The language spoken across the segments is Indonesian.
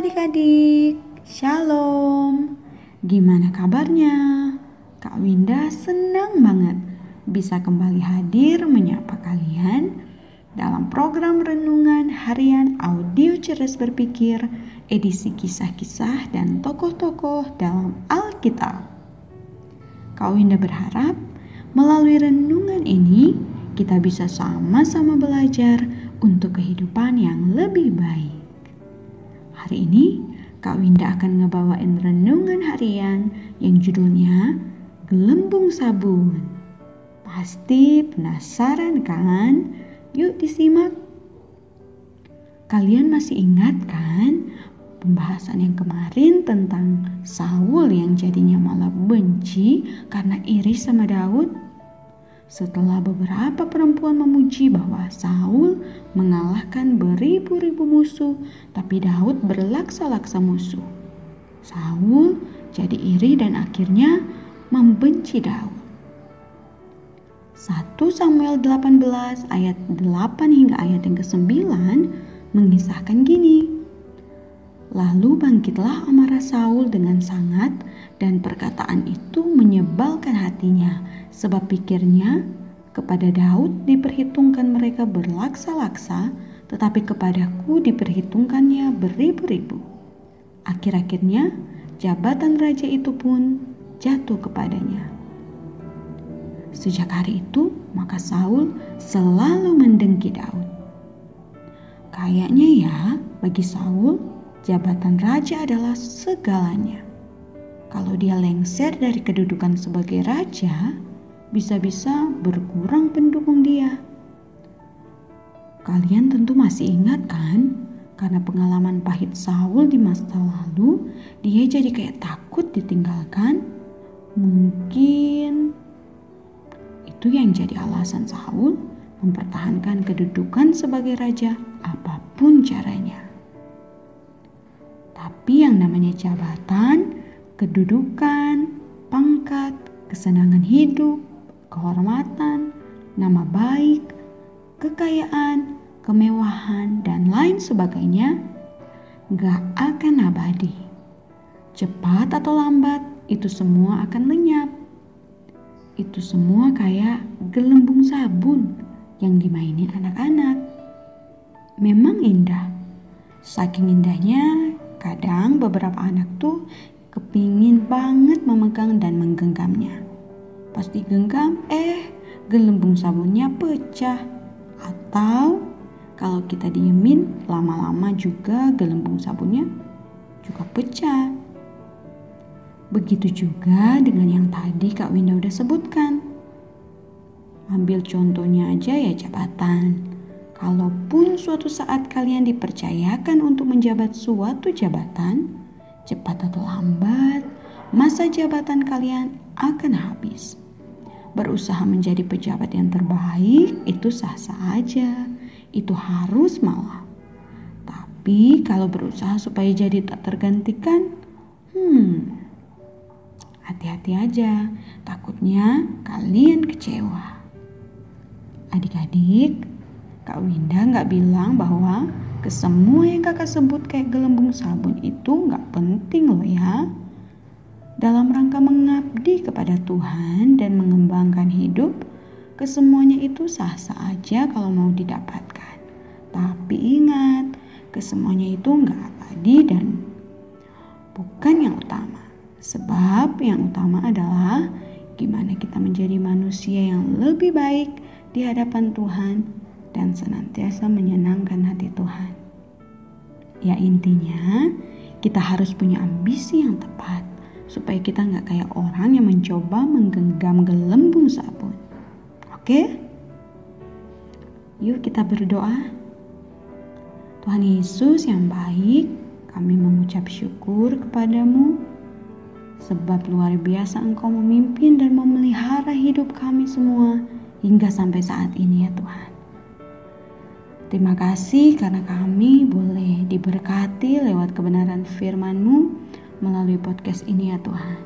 Adik-adik, Shalom. Gimana kabarnya? Kak Winda senang banget bisa kembali hadir menyapa kalian dalam program renungan harian audio cerdas berpikir edisi kisah-kisah dan tokoh-tokoh dalam Alkitab. Kak Winda berharap melalui renungan ini kita bisa sama-sama belajar untuk kehidupan yang lebih baik. Hari ini Kak Winda akan ngebawain renungan harian yang judulnya Gelembung Sabun. Pasti penasaran kan? Yuk disimak. Kalian masih ingat kan pembahasan yang kemarin tentang Saul yang jadinya malah benci karena iri sama Daud? Setelah beberapa perempuan memuji bahwa Saul mengalahkan beribu-ribu musuh, tapi Daud berlaksa-laksa musuh. Saul jadi iri dan akhirnya membenci Daud. 1 Samuel 18 ayat 8 hingga ayat yang ke-9 mengisahkan gini. Lalu bangkitlah amarah Saul dengan sangat dan perkataan itu menyebalkan hatinya sebab pikirnya kepada Daud diperhitungkan mereka berlaksa-laksa tetapi kepadaku diperhitungkannya beribu-ribu. Akhir-akhirnya jabatan raja itu pun jatuh kepadanya. Sejak hari itu maka Saul selalu mendengki Daud. Kayaknya ya bagi Saul jabatan raja adalah segalanya. Kalau dia lengser dari kedudukan sebagai raja, bisa-bisa berkurang pendukung dia. Kalian tentu masih ingat kan? Karena pengalaman pahit Saul di masa lalu, dia jadi kayak takut ditinggalkan. Mungkin itu yang jadi alasan Saul mempertahankan kedudukan sebagai raja apa pun caranya. Tapi yang namanya jabatan, kedudukan, pangkat, kesenangan hidup, kehormatan, nama baik, kekayaan, kemewahan, dan lain sebagainya gak akan abadi. Cepat atau lambat, itu semua akan lenyap. Itu semua kayak gelembung sabun yang dimainin anak-anak. Memang indah. Saking indahnya, Kadang beberapa anak tuh kepingin banget memegang dan menggenggamnya. Pasti genggam, eh gelembung sabunnya pecah. Atau kalau kita diemin, lama-lama juga gelembung sabunnya juga pecah. Begitu juga dengan yang tadi Kak Winda udah sebutkan. Ambil contohnya aja ya jabatan. Kalaupun suatu saat kalian dipercayakan untuk menjabat suatu jabatan, cepat atau lambat, masa jabatan kalian akan habis. Berusaha menjadi pejabat yang terbaik itu sah-sah aja, itu harus malah. Tapi kalau berusaha supaya jadi tak tergantikan, hmm, hati-hati aja, takutnya kalian kecewa. Adik-adik, Kak Winda nggak bilang bahwa kesemua yang kakak sebut kayak gelembung sabun itu nggak penting loh ya. Dalam rangka mengabdi kepada Tuhan dan mengembangkan hidup, kesemuanya itu sah-sah aja kalau mau didapatkan. Tapi ingat, kesemuanya itu nggak abadi dan bukan yang utama. Sebab yang utama adalah gimana kita menjadi manusia yang lebih baik di hadapan Tuhan dan senantiasa menyenangkan hati Tuhan. Ya intinya kita harus punya ambisi yang tepat supaya kita nggak kayak orang yang mencoba menggenggam gelembung sabun. Oke? Yuk kita berdoa. Tuhan Yesus yang baik, kami mengucap syukur kepadamu sebab luar biasa Engkau memimpin dan memelihara hidup kami semua hingga sampai saat ini ya Tuhan. Terima kasih karena kami boleh diberkati lewat kebenaran firman-Mu melalui podcast ini ya Tuhan.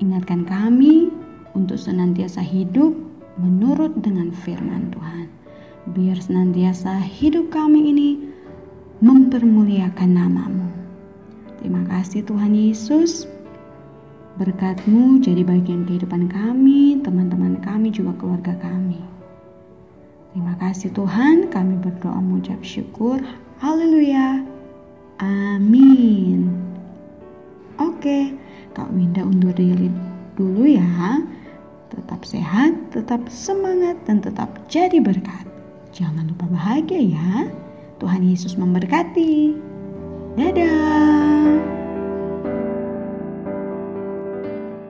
Ingatkan kami untuk senantiasa hidup menurut dengan firman Tuhan. Biar senantiasa hidup kami ini mempermuliakan namamu. Terima kasih Tuhan Yesus. Berkatmu jadi bagian kehidupan kami, teman-teman kami, juga keluarga kami. Terima kasih Tuhan, kami berdoa mengucap syukur. Haleluya. Amin. Oke, Kak Winda undur diri dulu ya. Tetap sehat, tetap semangat, dan tetap jadi berkat. Jangan lupa bahagia ya. Tuhan Yesus memberkati. Dadah.